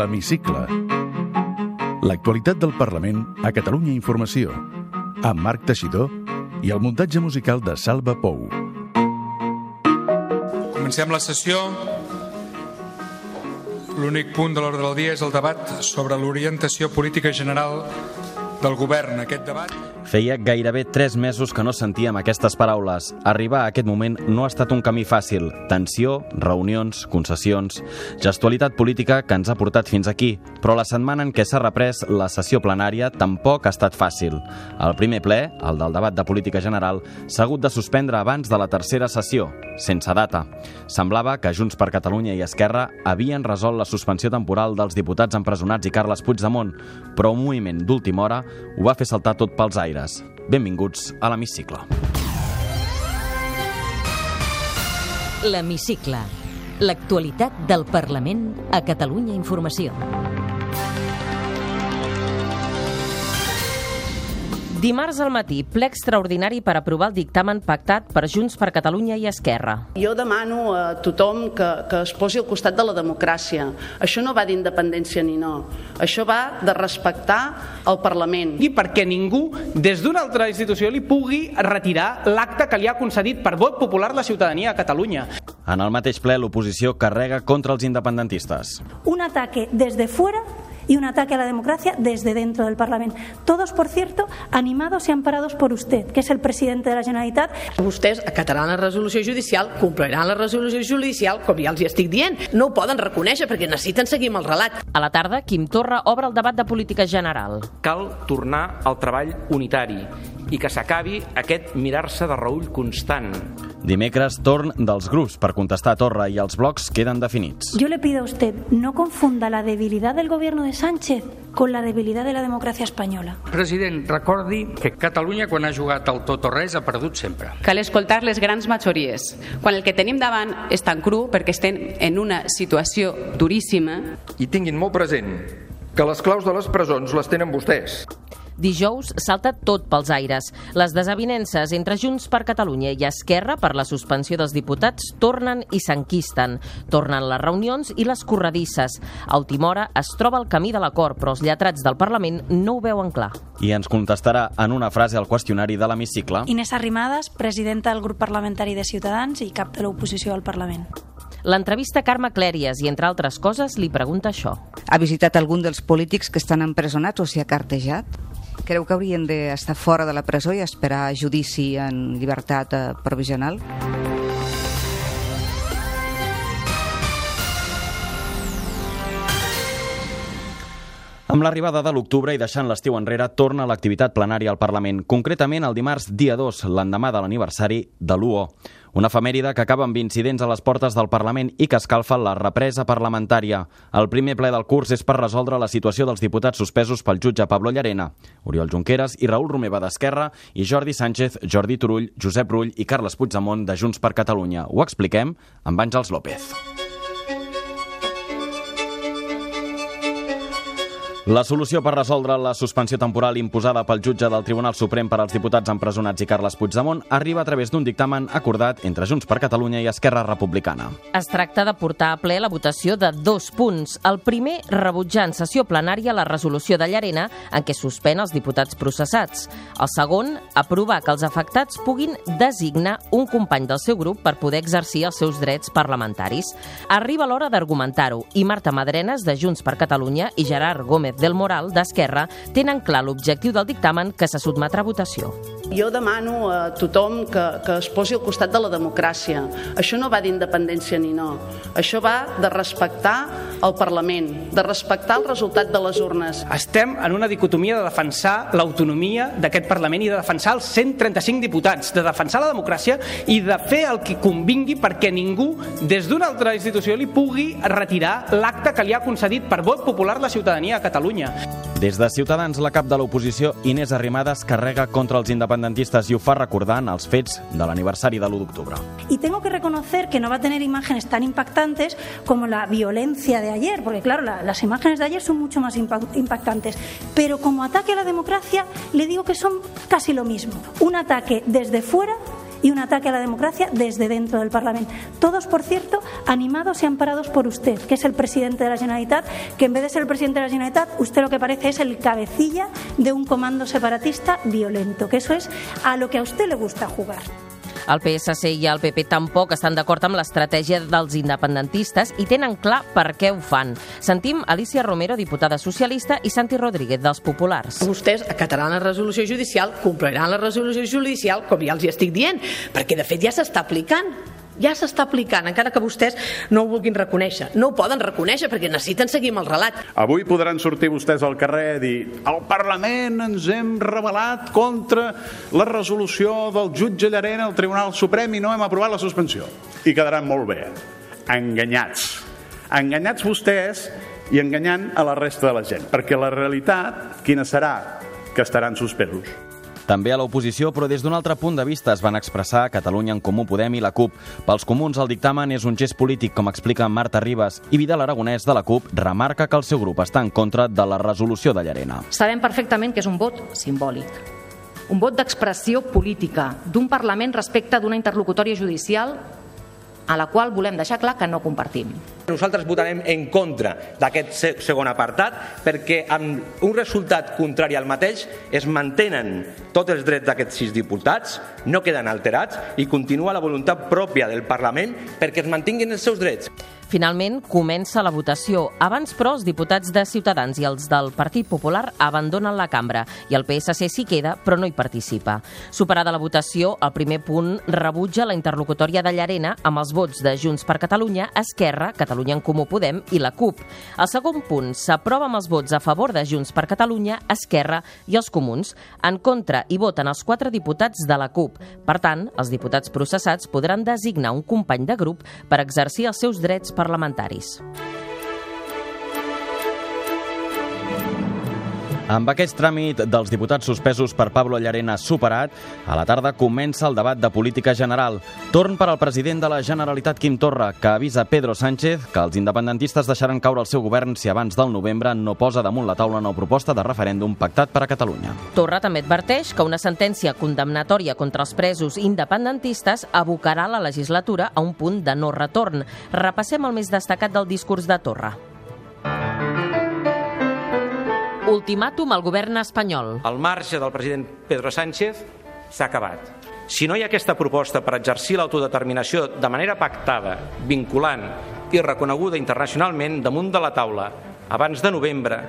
L'Hemicicle. L'actualitat del Parlament a Catalunya Informació. Amb Marc Teixidor i el muntatge musical de Salva Pou. Comencem la sessió. L'únic punt de l'ordre del dia és el debat sobre l'orientació política general del govern. Aquest debat Feia gairebé tres mesos que no sentíem aquestes paraules. Arribar a aquest moment no ha estat un camí fàcil. Tensió, reunions, concessions, gestualitat política que ens ha portat fins aquí. Però la setmana en què s'ha reprès la sessió plenària tampoc ha estat fàcil. El primer ple, el del debat de política general, s'ha hagut de suspendre abans de la tercera sessió, sense data. Semblava que Junts per Catalunya i Esquerra havien resolt la suspensió temporal dels diputats empresonats i Carles Puigdemont, però un moviment d'última hora ho va fer saltar tot pels aires. Benvinguts a l'Hemicicle. L'Hemicicle. L'actualitat del Parlament a Catalunya Informació. Dimarts al matí, ple extraordinari per aprovar el dictamen pactat per Junts per Catalunya i Esquerra. Jo demano a tothom que, que es posi al costat de la democràcia. Això no va d'independència ni no. Això va de respectar el Parlament. i perquè ningú des d'una altra institució li pugui retirar l'acte que li ha concedit per vot popular la ciutadania a Catalunya. En el mateix ple, l'oposició carrega contra els independentistes. un ataque desde fuera y un ataque a la democracia desde dentro del Parlamento. Todos, por cierto, animados y amparados por usted, que es el presidente de la Generalitat. Vostès acataran la resolució judicial, compliran la resolució judicial, com ja els hi estic dient. No ho poden reconèixer perquè necessiten seguir amb el relat. A la tarda, Quim Torra obre el debat de política general. cal tornar al treball unitari i que s'acabi aquest mirar-se de reull constant. Dimecres, torn dels grups per contestar a Torra i els blocs queden definits. Yo le pido a usted, no confunda la debilidad del gobierno de Sánchez con la debilidad de la democracia española. President, recordi que Catalunya, quan ha jugat al tot o res, ha perdut sempre. Cal escoltar les grans majories. Quan el que tenim davant és tan cru perquè estem en una situació duríssima, I tinguin molt present que les claus de les presons les tenen vostès. Dijous salta tot pels aires. Les desavinences entre Junts per Catalunya i Esquerra per la suspensió dels diputats tornen i s'enquisten. Tornen les reunions i les corredisses. A última hora es troba el camí de l'acord, però els lletrats del Parlament no ho veuen clar. I ens contestarà en una frase al qüestionari de l'hemicicle Inés Arrimadas, presidenta del grup parlamentari de Ciutadans i cap de l'oposició al Parlament. L'entrevista Carme Clèries i, entre altres coses, li pregunta això. Ha visitat algun dels polítics que estan empresonats o s'hi ha cartejat? Creu que haurien d'estar fora de la presó i esperar judici en llibertat eh, provisional? Amb l'arribada de l'octubre i deixant l'estiu enrere, torna l'activitat plenària al Parlament, concretament el dimarts dia 2, l'endemà de l'aniversari de l'UO. Una efemèride que acaba amb incidents a les portes del Parlament i que escalfa la represa parlamentària. El primer ple del curs és per resoldre la situació dels diputats suspesos pel jutge Pablo Llarena, Oriol Junqueras i Raül Romeva d'Esquerra i Jordi Sánchez, Jordi Turull, Josep Rull i Carles Puigdemont de Junts per Catalunya. Ho expliquem amb Àngels López. La solució per resoldre la suspensió temporal imposada pel jutge del Tribunal Suprem per als diputats empresonats i Carles Puigdemont arriba a través d'un dictamen acordat entre Junts per Catalunya i Esquerra Republicana. Es tracta de portar a ple la votació de dos punts. El primer, rebutjar en sessió plenària la resolució de Llarena en què suspèn els diputats processats. El segon, aprovar que els afectats puguin designar un company del seu grup per poder exercir els seus drets parlamentaris. Arriba l'hora d'argumentar-ho i Marta Madrenes, de Junts per Catalunya, i Gerard Gómez del Moral, d'Esquerra, tenen clar l'objectiu del dictamen que se sotmetrà a votació. Jo demano a tothom que, que es posi al costat de la democràcia. Això no va d'independència ni no. Això va de respectar el Parlament, de respectar el resultat de les urnes. Estem en una dicotomia de defensar l'autonomia d'aquest Parlament i de defensar els 135 diputats, de defensar la democràcia i de fer el que convingui perquè ningú des d'una altra institució li pugui retirar l'acte que li ha concedit per vot popular la ciutadania a Catalunya. Des de Ciutadans, la cap de l'oposició, Inés Arrimadas, carrega contra els independentistes i ho fa recordant els fets de l'aniversari de l'1 d'octubre. Y tengo que reconocer que no va a tener imágenes tan impactantes como la violencia de ayer, porque claro, la- las imágenes de ayer son mucho más impa- impactantes. Pero como ataque a la democracia, le digo que son casi lo mismo. Un ataque desde fuera y un ataque a la democracia desde dentro del Parlamento. Todos, por cierto, animados y amparados por usted, que es el presidente de la Generalitat, que en vez de ser el presidente de la Generalitat, usted lo que parece es el cabecilla de un comando separatista violento, que eso es a lo que a usted le gusta jugar. El PSC i el PP tampoc estan d'acord amb l'estratègia dels independentistes i tenen clar per què ho fan. Sentim Alicia Romero, diputada socialista, i Santi Rodríguez, dels Populars. Vostès acataran la resolució judicial, compliran la resolució judicial, com ja els hi estic dient, perquè de fet ja s'està aplicant ja s'està aplicant, encara que vostès no ho vulguin reconèixer. No ho poden reconèixer perquè necessiten seguir amb el relat. Avui podran sortir vostès al carrer i dir al Parlament ens hem rebel·lat contra la resolució del jutge Llarena al Tribunal Suprem i no hem aprovat la suspensió. I quedaran molt bé. Enganyats. Enganyats vostès i enganyant a la resta de la gent. Perquè la realitat, quina serà? Que estaran suspesos. També a l'oposició, però des d'un altre punt de vista, es van expressar Catalunya en Comú Podem i la CUP. Pels comuns, el dictamen és un gest polític, com explica Marta Ribas, i Vidal Aragonès, de la CUP, remarca que el seu grup està en contra de la resolució de Llarena. Sabem perfectament que és un vot simbòlic, un vot d'expressió política d'un Parlament respecte d'una interlocutòria judicial a la qual volem deixar clar que no compartim. Nosaltres votarem en contra d'aquest segon apartat perquè amb un resultat contrari al mateix es mantenen tots els drets d'aquests sis diputats, no queden alterats i continua la voluntat pròpia del Parlament perquè es mantinguin els seus drets. Finalment, comença la votació. Abans, però, els diputats de Ciutadans i els del Partit Popular abandonen la cambra i el PSC s'hi queda, però no hi participa. Superada la votació, el primer punt rebutja la interlocutòria de Llarena amb els vots de Junts per Catalunya, Esquerra, Catalunya en Comú Podem i la CUP. El segon punt s'aprova amb els vots a favor de Junts per Catalunya, Esquerra i els Comuns. En contra hi voten els quatre diputats de la CUP. Per tant, els diputats processats podran designar un company de grup per exercir els seus drets parlamentaris. Amb aquest tràmit dels diputats suspesos per Pablo Llarena superat, a la tarda comença el debat de política general. Torn per al president de la Generalitat, Quim Torra, que avisa Pedro Sánchez que els independentistes deixaran caure el seu govern si abans del novembre no posa damunt la taula una proposta de referèndum pactat per a Catalunya. Torra també adverteix que una sentència condemnatòria contra els presos independentistes abocarà la legislatura a un punt de no retorn. Repassem el més destacat del discurs de Torra. Ultimàtum al govern espanyol. El marge del president Pedro Sánchez s'ha acabat. Si no hi ha aquesta proposta per exercir l'autodeterminació de manera pactada, vinculant i reconeguda internacionalment damunt de la taula abans de novembre,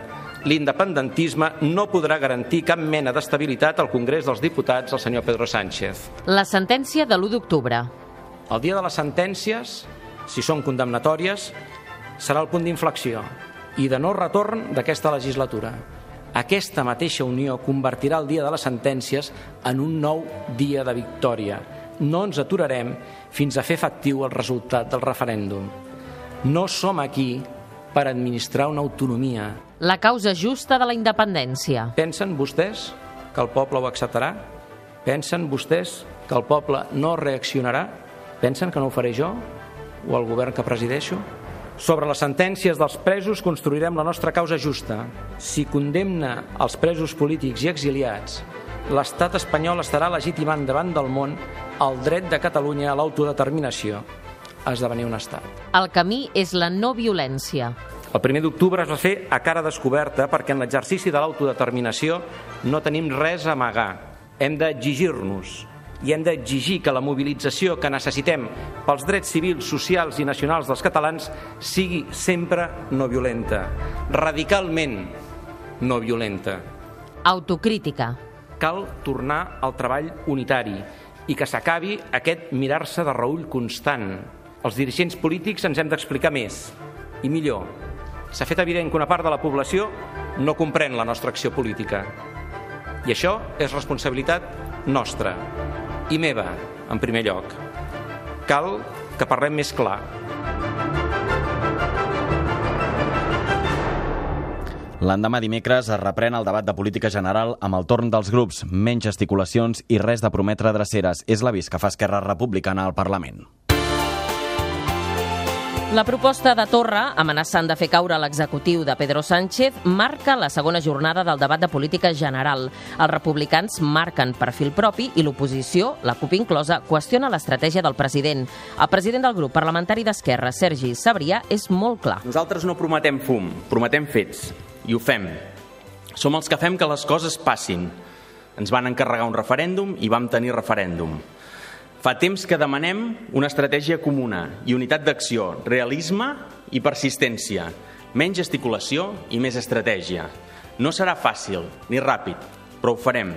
l'independentisme no podrà garantir cap mena d'estabilitat al Congrés dels Diputats al senyor Pedro Sánchez. La sentència de l'1 d'octubre. El dia de les sentències, si són condemnatòries, serà el punt d'inflexió i de no retorn d'aquesta legislatura. Aquesta mateixa unió convertirà el dia de les sentències en un nou dia de victòria. No ens aturarem fins a fer efectiu el resultat del referèndum. No som aquí per administrar una autonomia. La causa justa de la independència. Pensen vostès que el poble ho acceptarà? Pensen vostès que el poble no reaccionarà? Pensen que no ho faré jo o el govern que presideixo? Sobre les sentències dels presos construirem la nostra causa justa. Si condemna els presos polítics i exiliats, l'estat espanyol estarà legitimant davant del món el dret de Catalunya a l'autodeterminació a esdevenir un estat. El camí és la no violència. El primer d'octubre es va fer a cara descoberta perquè en l'exercici de l'autodeterminació no tenim res a amagar. Hem d'exigir-nos i hem d'exigir que la mobilització que necessitem pels drets civils, socials i nacionals dels catalans sigui sempre no violenta, radicalment no violenta. Autocrítica. Cal tornar al treball unitari i que s'acabi aquest mirar-se de reull constant. Els dirigents polítics ens hem d'explicar més i millor. S'ha fet evident que una part de la població no comprèn la nostra acció política. I això és responsabilitat nostra i meva, en primer lloc. Cal que parlem més clar. L'endemà dimecres es reprèn el debat de política general amb el torn dels grups, menys gesticulacions i res de prometre dreceres. És l'avís que fa Esquerra Republicana al Parlament. La proposta de Torra, amenaçant de fer caure l'executiu de Pedro Sánchez, marca la segona jornada del debat de política general. Els republicans marquen perfil propi i l'oposició, la CUP inclosa, qüestiona l'estratègia del president. El president del grup parlamentari d'Esquerra, Sergi Sabrià, és molt clar. Nosaltres no prometem fum, prometem fets. I ho fem. Som els que fem que les coses passin. Ens van encarregar un referèndum i vam tenir referèndum. Fa temps que demanem una estratègia comuna i unitat d'acció, realisme i persistència, menys gesticulació i més estratègia. No serà fàcil ni ràpid, però ho farem.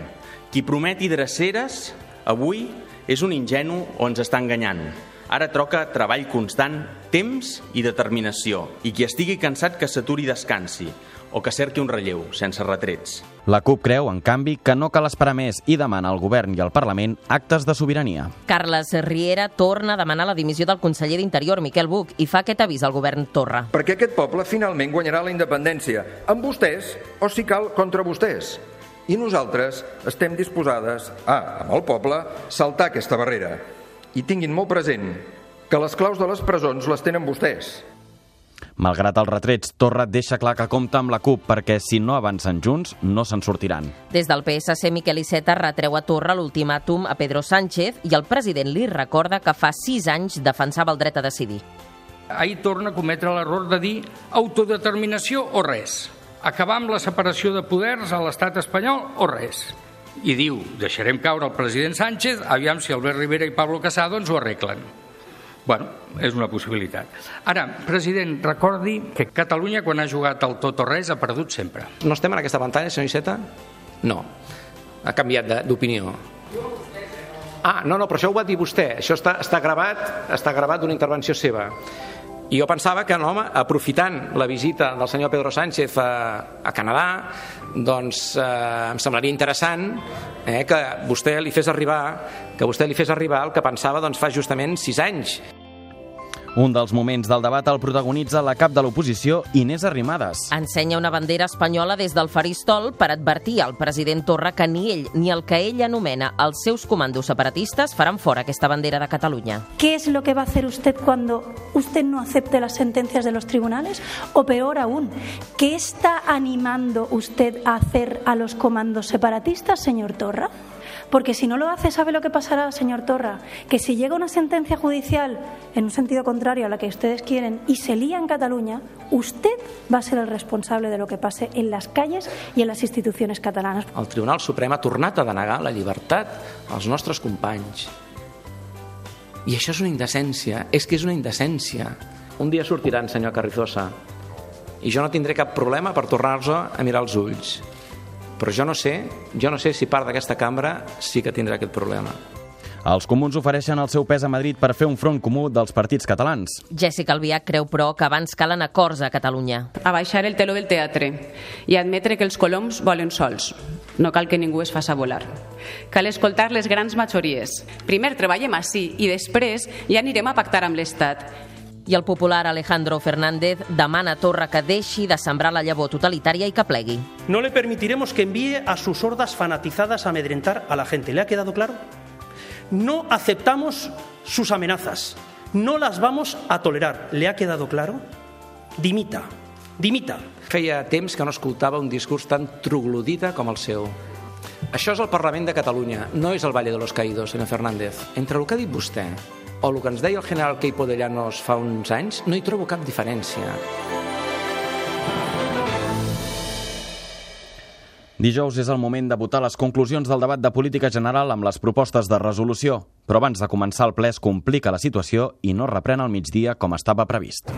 Qui prometi dreceres avui és un ingenu o ens està enganyant. Ara troca treball constant, temps i determinació. I qui estigui cansat que s'aturi i descansi o que cerqui un relleu, sense retrets. La CUP creu, en canvi, que no cal esperar més i demana al govern i al Parlament actes de sobirania. Carles Riera torna a demanar la dimissió del conseller d'Interior, Miquel Buch, i fa aquest avís al govern Torra. Perquè aquest poble finalment guanyarà la independència, amb vostès o, si cal, contra vostès. I nosaltres estem disposades a, amb el poble, saltar aquesta barrera. I tinguin molt present que les claus de les presons les tenen vostès. Malgrat els retrets, Torra deixa clar que compta amb la CUP perquè si no avancen junts no se'n sortiran. Des del PSC, Miquel Iceta retreu a Torra l'ultimàtum a Pedro Sánchez i el president li recorda que fa sis anys defensava el dret a decidir. Ahir torna a cometre l'error de dir autodeterminació o res. Acabar amb la separació de poders a l'estat espanyol o res. I diu, deixarem caure el president Sánchez, aviam si Albert Rivera i Pablo Casado ens ho arreglen. Bueno, és una possibilitat. Ara, president, recordi que Catalunya, quan ha jugat al tot o res, ha perdut sempre. No estem en aquesta pantalla, senyor Iceta? No. Ha canviat d'opinió. Ah, no, no, però això ho va dir vostè. Això està, està gravat està gravat d'una intervenció seva. I jo pensava que, no, home, aprofitant la visita del senyor Pedro Sánchez a, a Canadà, doncs eh, em semblaria interessant eh, que vostè li fes arribar que vostè li fes arribar el que pensava doncs, fa justament sis anys. Un dels moments del debat el protagonitza la cap de l'oposició, Inés Arrimadas. Ensenya una bandera espanyola des del faristol per advertir al president Torra que ni ell ni el que ell anomena els seus comandos separatistes faran fora aquesta bandera de Catalunya. ¿Qué es lo que va a hacer usted cuando usted no acepte las sentencias de los tribunales? O peor aún, ¿qué está animando usted a hacer a los comandos separatistas, señor Torra? Porque si no lo hace, ¿sabe lo que pasará, señor Torra? Que si llega una sentencia judicial en un sentido contrario a la que ustedes quieren y se lía en Cataluña, usted va a ser el responsable de lo que pase en las calles y en las instituciones catalanas. El Tribunal Suprem ha tornat a denegar la llibertat als nostres companys. I això és una indecència, és que és una indecència. Un dia sortiran, senyor Carrizosa, i jo no tindré cap problema per tornar-los a mirar els ulls. Però jo no sé, jo no sé si part d'aquesta cambra sí que tindrà aquest problema. Els comuns ofereixen el seu pes a Madrid per fer un front comú dels partits catalans. Jessica Albiach creu, però, que abans calen acords a Catalunya. A baixar el teló del teatre i admetre que els coloms volen sols. No cal que ningú es faça volar. Cal escoltar les grans majories. Primer treballem així i després ja anirem a pactar amb l'Estat. I el popular Alejandro Fernández demana a Torra que deixi de sembrar la llavor totalitària i que plegui. No le permitiremos que envíe a sus hordas fanatizadas a amedrentar a la gente. ¿Le ha quedado claro? No aceptamos sus amenazas. No las vamos a tolerar. ¿Le ha quedado claro? Dimita. Dimita. Feia temps que no escoltava un discurs tan troglodita com el seu. Això és el Parlament de Catalunya, no és el Valle de los Caídos, senyor Fernández. Entre el que ha dit vostè o el que ens deia el general Queipo de Llanos fa uns anys, no hi trobo cap diferència. Dijous és el moment de votar les conclusions del debat de política general amb les propostes de resolució, però abans de començar el ple es complica la situació i no reprèn al migdia com estava previst.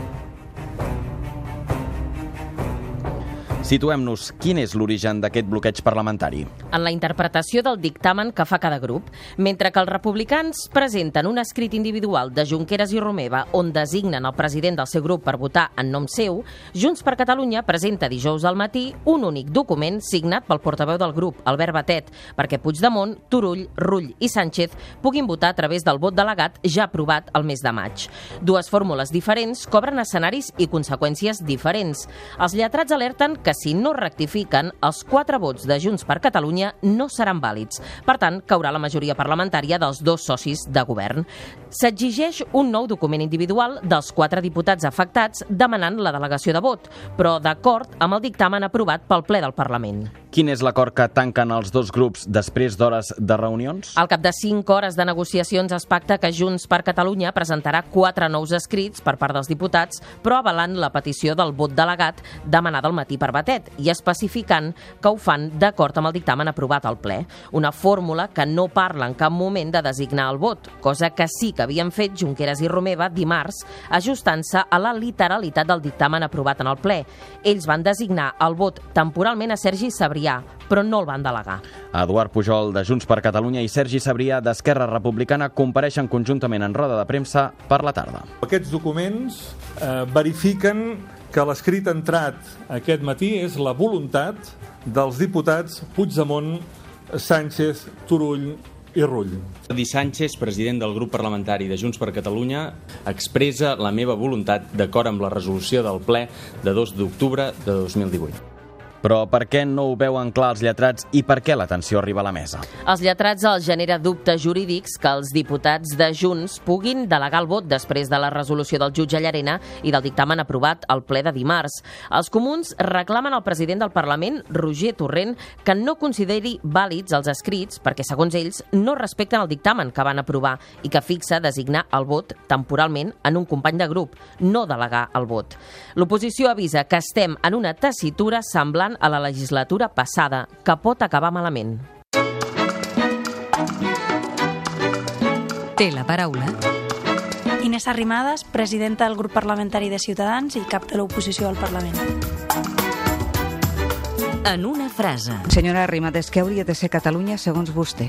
Situem-nos. Quin és l'origen d'aquest bloqueig parlamentari? En la interpretació del dictamen que fa cada grup, mentre que els republicans presenten un escrit individual de Junqueras i Romeva on designen el president del seu grup per votar en nom seu, Junts per Catalunya presenta dijous al matí un únic document signat pel portaveu del grup, Albert Batet, perquè Puigdemont, Turull, Rull i Sánchez puguin votar a través del vot delegat ja aprovat el mes de maig. Dues fórmules diferents cobren escenaris i conseqüències diferents. Els lletrats alerten que si no rectifiquen, els quatre vots de Junts per Catalunya no seran vàlids. Per tant, caurà la majoria parlamentària dels dos socis de govern. S'exigeix un nou document individual dels quatre diputats afectats demanant la delegació de vot, però d'acord amb el dictamen aprovat pel ple del Parlament. Quin és l'acord que tanquen els dos grups després d'hores de reunions? Al cap de 5 hores de negociacions es pacta que Junts per Catalunya presentarà quatre nous escrits per part dels diputats, però avalant la petició del vot delegat demanada al matí per Batet i especificant que ho fan d'acord amb el dictamen aprovat al ple. Una fórmula que no parla en cap moment de designar el vot, cosa que sí que havien fet Junqueras i Romeva dimarts, ajustant-se a la literalitat del dictamen aprovat en el ple. Ells van designar el vot temporalment a Sergi Sabrià, però no el van delegar. Eduard Pujol, de Junts per Catalunya, i Sergi Sabrià, d'Esquerra Republicana, compareixen conjuntament en roda de premsa per la tarda. Aquests documents eh, verifiquen que l'escrit entrat aquest matí és la voluntat dels diputats Puigdemont, Sánchez, Turull i Rull. Di Sánchez, president del grup parlamentari de Junts per Catalunya, expressa la meva voluntat d'acord amb la resolució del ple de 2 d'octubre de 2018. Però per què no ho veuen clar els lletrats i per què la tensió arriba a la mesa? Els lletrats els genera dubtes jurídics que els diputats de Junts puguin delegar el vot després de la resolució del jutge Llarena i del dictamen aprovat al ple de dimarts. Els comuns reclamen al president del Parlament, Roger Torrent, que no consideri vàlids els escrits perquè, segons ells, no respecten el dictamen que van aprovar i que fixa designar el vot temporalment en un company de grup, no delegar el vot. L'oposició avisa que estem en una tessitura semblant a la legislatura passada, que pot acabar malament. Té la paraula. Inés Arrimadas, presidenta del grup parlamentari de Ciutadans i cap de l'oposició al Parlament. En una frase. Senyora Arrimadas, què hauria de ser Catalunya segons vostè?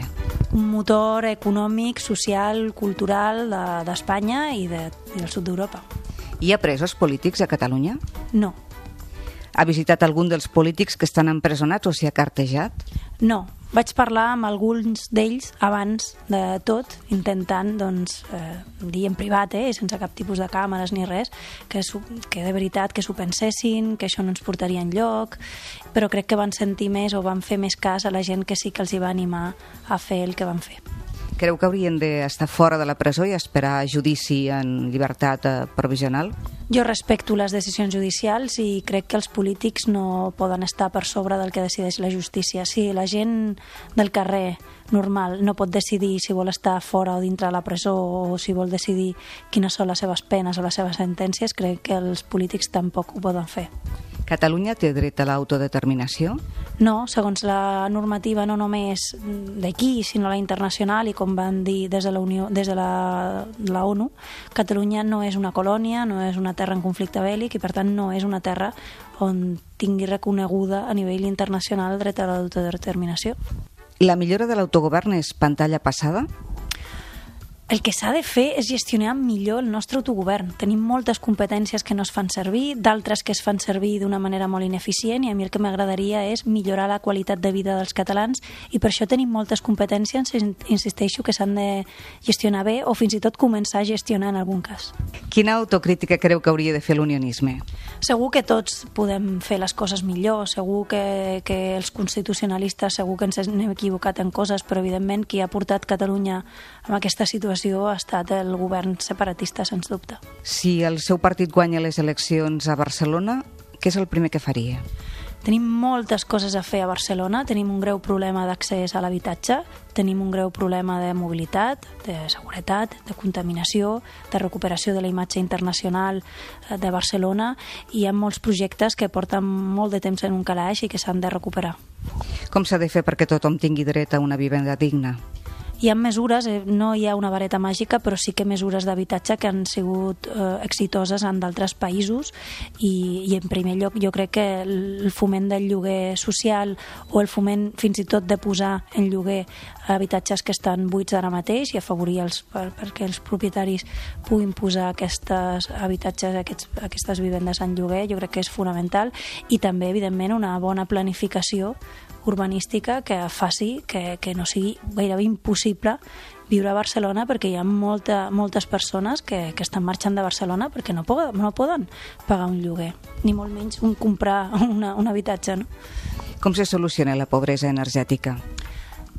Un motor econòmic, social, cultural d'Espanya de, i, de, i del sud d'Europa. Hi ha presos polítics a Catalunya? No. Ha visitat algun dels polítics que estan empresonats o s'hi ha cartejat? No, vaig parlar amb alguns d'ells abans de tot, intentant doncs, eh, dir en privat, eh, sense cap tipus de càmeres ni res, que, que de veritat que s'ho pensessin, que això no ens portaria en lloc, però crec que van sentir més o van fer més cas a la gent que sí que els hi va animar a fer el que van fer. Creu que haurien d'estar fora de la presó i esperar judici en llibertat eh, provisional? Jo respecto les decisions judicials i crec que els polítics no poden estar per sobre del que decideix la justícia. Si la gent del carrer normal no pot decidir si vol estar fora o dintre la presó o si vol decidir quines són les seves penes o les seves sentències, crec que els polítics tampoc ho poden fer. Catalunya té dret a l'autodeterminació? No, segons la normativa no només d'aquí, sinó la internacional i com van dir des de la, Unió, des de la, la ONU, Catalunya no és una colònia, no és una terra en conflicte bèl·lic i per tant no és una terra on tingui reconeguda a nivell internacional el dret a l'autodeterminació. La millora de l'autogovern és pantalla passada? El que s'ha de fer és gestionar millor el nostre autogovern. Tenim moltes competències que no es fan servir, d'altres que es fan servir d'una manera molt ineficient i a mi el que m'agradaria és millorar la qualitat de vida dels catalans i per això tenim moltes competències, insisteixo, que s'han de gestionar bé o fins i tot començar a gestionar en algun cas. Quina autocrítica creu que hauria de fer l'unionisme? Segur que tots podem fer les coses millor, segur que, que els constitucionalistes segur que ens hem equivocat en coses, però evidentment qui ha portat Catalunya en aquesta situació situació ha estat el govern separatista, sens dubte. Si el seu partit guanya les eleccions a Barcelona, què és el primer que faria? Tenim moltes coses a fer a Barcelona, tenim un greu problema d'accés a l'habitatge, tenim un greu problema de mobilitat, de seguretat, de contaminació, de recuperació de la imatge internacional eh, de Barcelona i hi ha molts projectes que porten molt de temps en un calaix i que s'han de recuperar. Com s'ha de fer perquè tothom tingui dret a una vivenda digna? Hi ha mesures, eh, no hi ha una vareta màgica, però sí que mesures d'habitatge que han sigut eh, exitoses en d'altres països i, i en primer lloc jo crec que el foment del lloguer social o el foment fins i tot de posar en lloguer habitatges que estan buits ara mateix i afavorir els, per, perquè els propietaris puguin posar aquestes habitatges, aquests, aquestes vivendes en lloguer, jo crec que és fonamental. I també, evidentment, una bona planificació urbanística que faci que, que no sigui gairebé impossible viure a Barcelona perquè hi ha molta, moltes persones que, que estan marxant de Barcelona perquè no poden, no poden pagar un lloguer, ni molt menys un comprar una, un habitatge. No? Com se soluciona la pobresa energètica?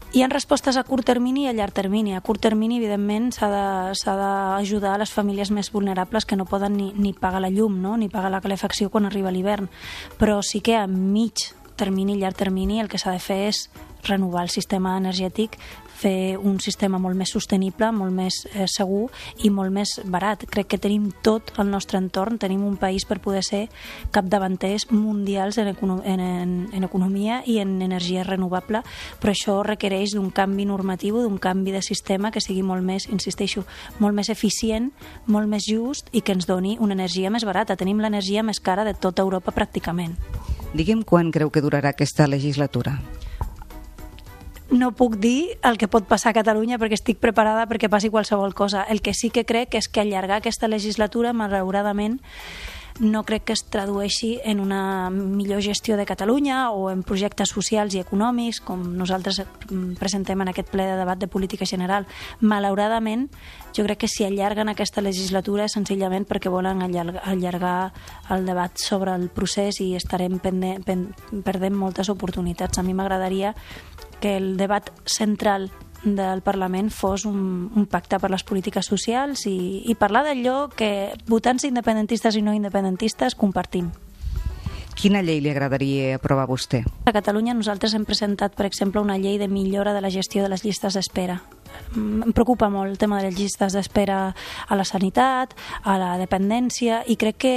Hi ha respostes a curt termini i a llarg termini. A curt termini, evidentment, s'ha d'ajudar a les famílies més vulnerables que no poden ni, ni pagar la llum, no? ni pagar la calefacció quan arriba l'hivern. Però sí que a mig termini llarg termini el que s'ha de fer és renovar el sistema energètic, fer un sistema molt més sostenible, molt més eh, segur i molt més barat. Crec que tenim tot al nostre entorn, tenim un país per poder ser capdavanters mundials en, econo en, en, en economia i en energia renovable, però això requereix d'un canvi normatiu, d'un canvi de sistema que sigui molt més, insisteixo, molt més eficient, molt més just i que ens doni una energia més barata. Tenim l'energia més cara de tota Europa pràcticament. Digui'm quan creu que durarà aquesta legislatura no puc dir el que pot passar a Catalunya perquè estic preparada perquè passi qualsevol cosa. El que sí que crec és que allargar aquesta legislatura, malauradament, no crec que es tradueixi en una millor gestió de Catalunya o en projectes socials i econòmics, com nosaltres presentem en aquest ple de debat de política general. Malauradament, jo crec que si allarguen aquesta legislatura és senzillament perquè volen allargar el debat sobre el procés i estarem perdent moltes oportunitats. A mi m'agradaria que el debat central del Parlament fos un, un pacte per les polítiques socials i, i parlar d'allò que votants independentistes i no independentistes compartim. Quina llei li agradaria aprovar a vostè? A Catalunya nosaltres hem presentat, per exemple, una llei de millora de la gestió de les llistes d'espera. Em preocupa molt el tema de les llistes d'espera a la sanitat, a la dependència, i crec que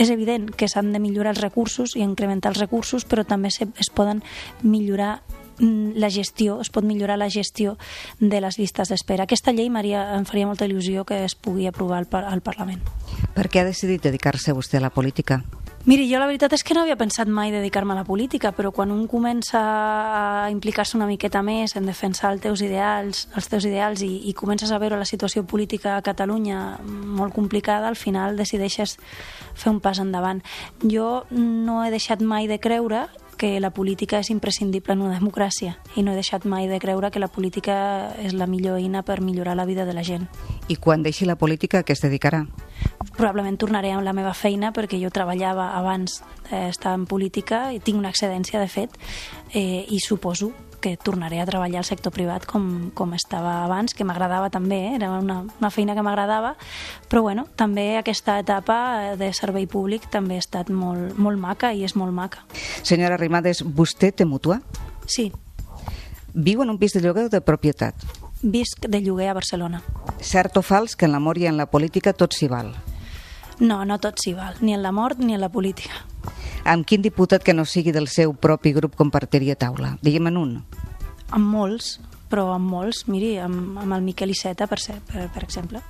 és evident que s'han de millorar els recursos i incrementar els recursos, però també es poden millorar Mm, la gestió, es pot millorar la gestió de les llistes d'espera. Aquesta llei Maria, em faria molta il·lusió que es pugui aprovar al, al Parlament. Per què ha decidit dedicar-se vostè a la política? Miri, jo la veritat és que no havia pensat mai dedicar-me a la política, però quan un comença a implicar-se una miqueta més en defensar els teus ideals, els teus ideals i, i comences a veure la situació política a Catalunya molt complicada, al final decideixes fer un pas endavant. Jo no he deixat mai de creure que la política és imprescindible en una democràcia i no he deixat mai de creure que la política és la millor eina per millorar la vida de la gent. I quan deixi la política, què es dedicarà? Probablement tornaré a la meva feina perquè jo treballava abans d'estar en política i tinc una excedència, de fet, eh, i suposo que tornaré a treballar al sector privat com, com estava abans, que m'agradava també, eh? era una, una feina que m'agradava, però bueno, també aquesta etapa de servei públic també ha estat molt, molt maca i és molt maca. Senyora Rimades, vostè té mútua? Sí. Viu en un pis de lloguer o de propietat? Visc de lloguer a Barcelona. Cert o fals que en l'amor i en la política tot s'hi val? No, no tot s'hi val, ni en la mort ni en la política. Amb quin diputat que no sigui del seu propi grup compartiria taula? Diguem en un. Amb molts, però amb molts, miri, amb, amb el Miquel Iceta, per, ser, per, per exemple.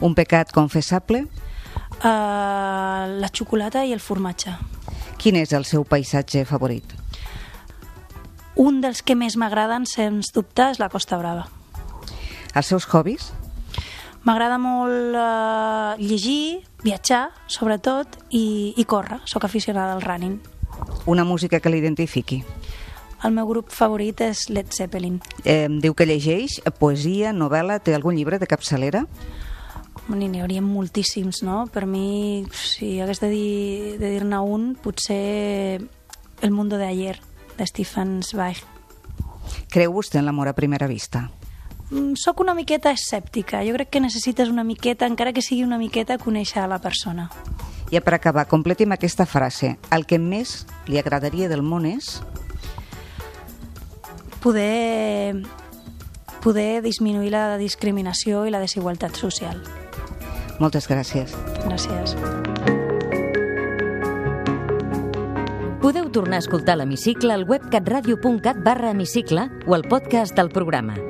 Un pecat confessable? Uh, la xocolata i el formatge. Quin és el seu paisatge favorit? Un dels que més m'agraden, sens dubte, és la Costa Brava. Els seus hobbies? M'agrada molt eh, llegir, viatjar, sobretot, i, i córrer. Soc aficionada al running. Una música que l'identifiqui? El meu grup favorit és Led Zeppelin. Eh, diu que llegeix poesia, novel·la, té algun llibre de capçalera? N'hi hauria moltíssims, no? Per mi, si hagués de dir-ne de dir un, potser El mundo de ayer, de Stephen Zweig. Creu vostè en l'amor a primera vista? Mm, sóc una miqueta escèptica. Jo crec que necessites una miqueta, encara que sigui una miqueta, conèixer a la persona. I per acabar, completi'm aquesta frase. El que més li agradaria del món és... Poder, poder disminuir la discriminació i la desigualtat social. Moltes gràcies. Gràcies. Podeu tornar a escoltar l'Hemicicle al web catradio.cat barra hemicicle o al podcast del programa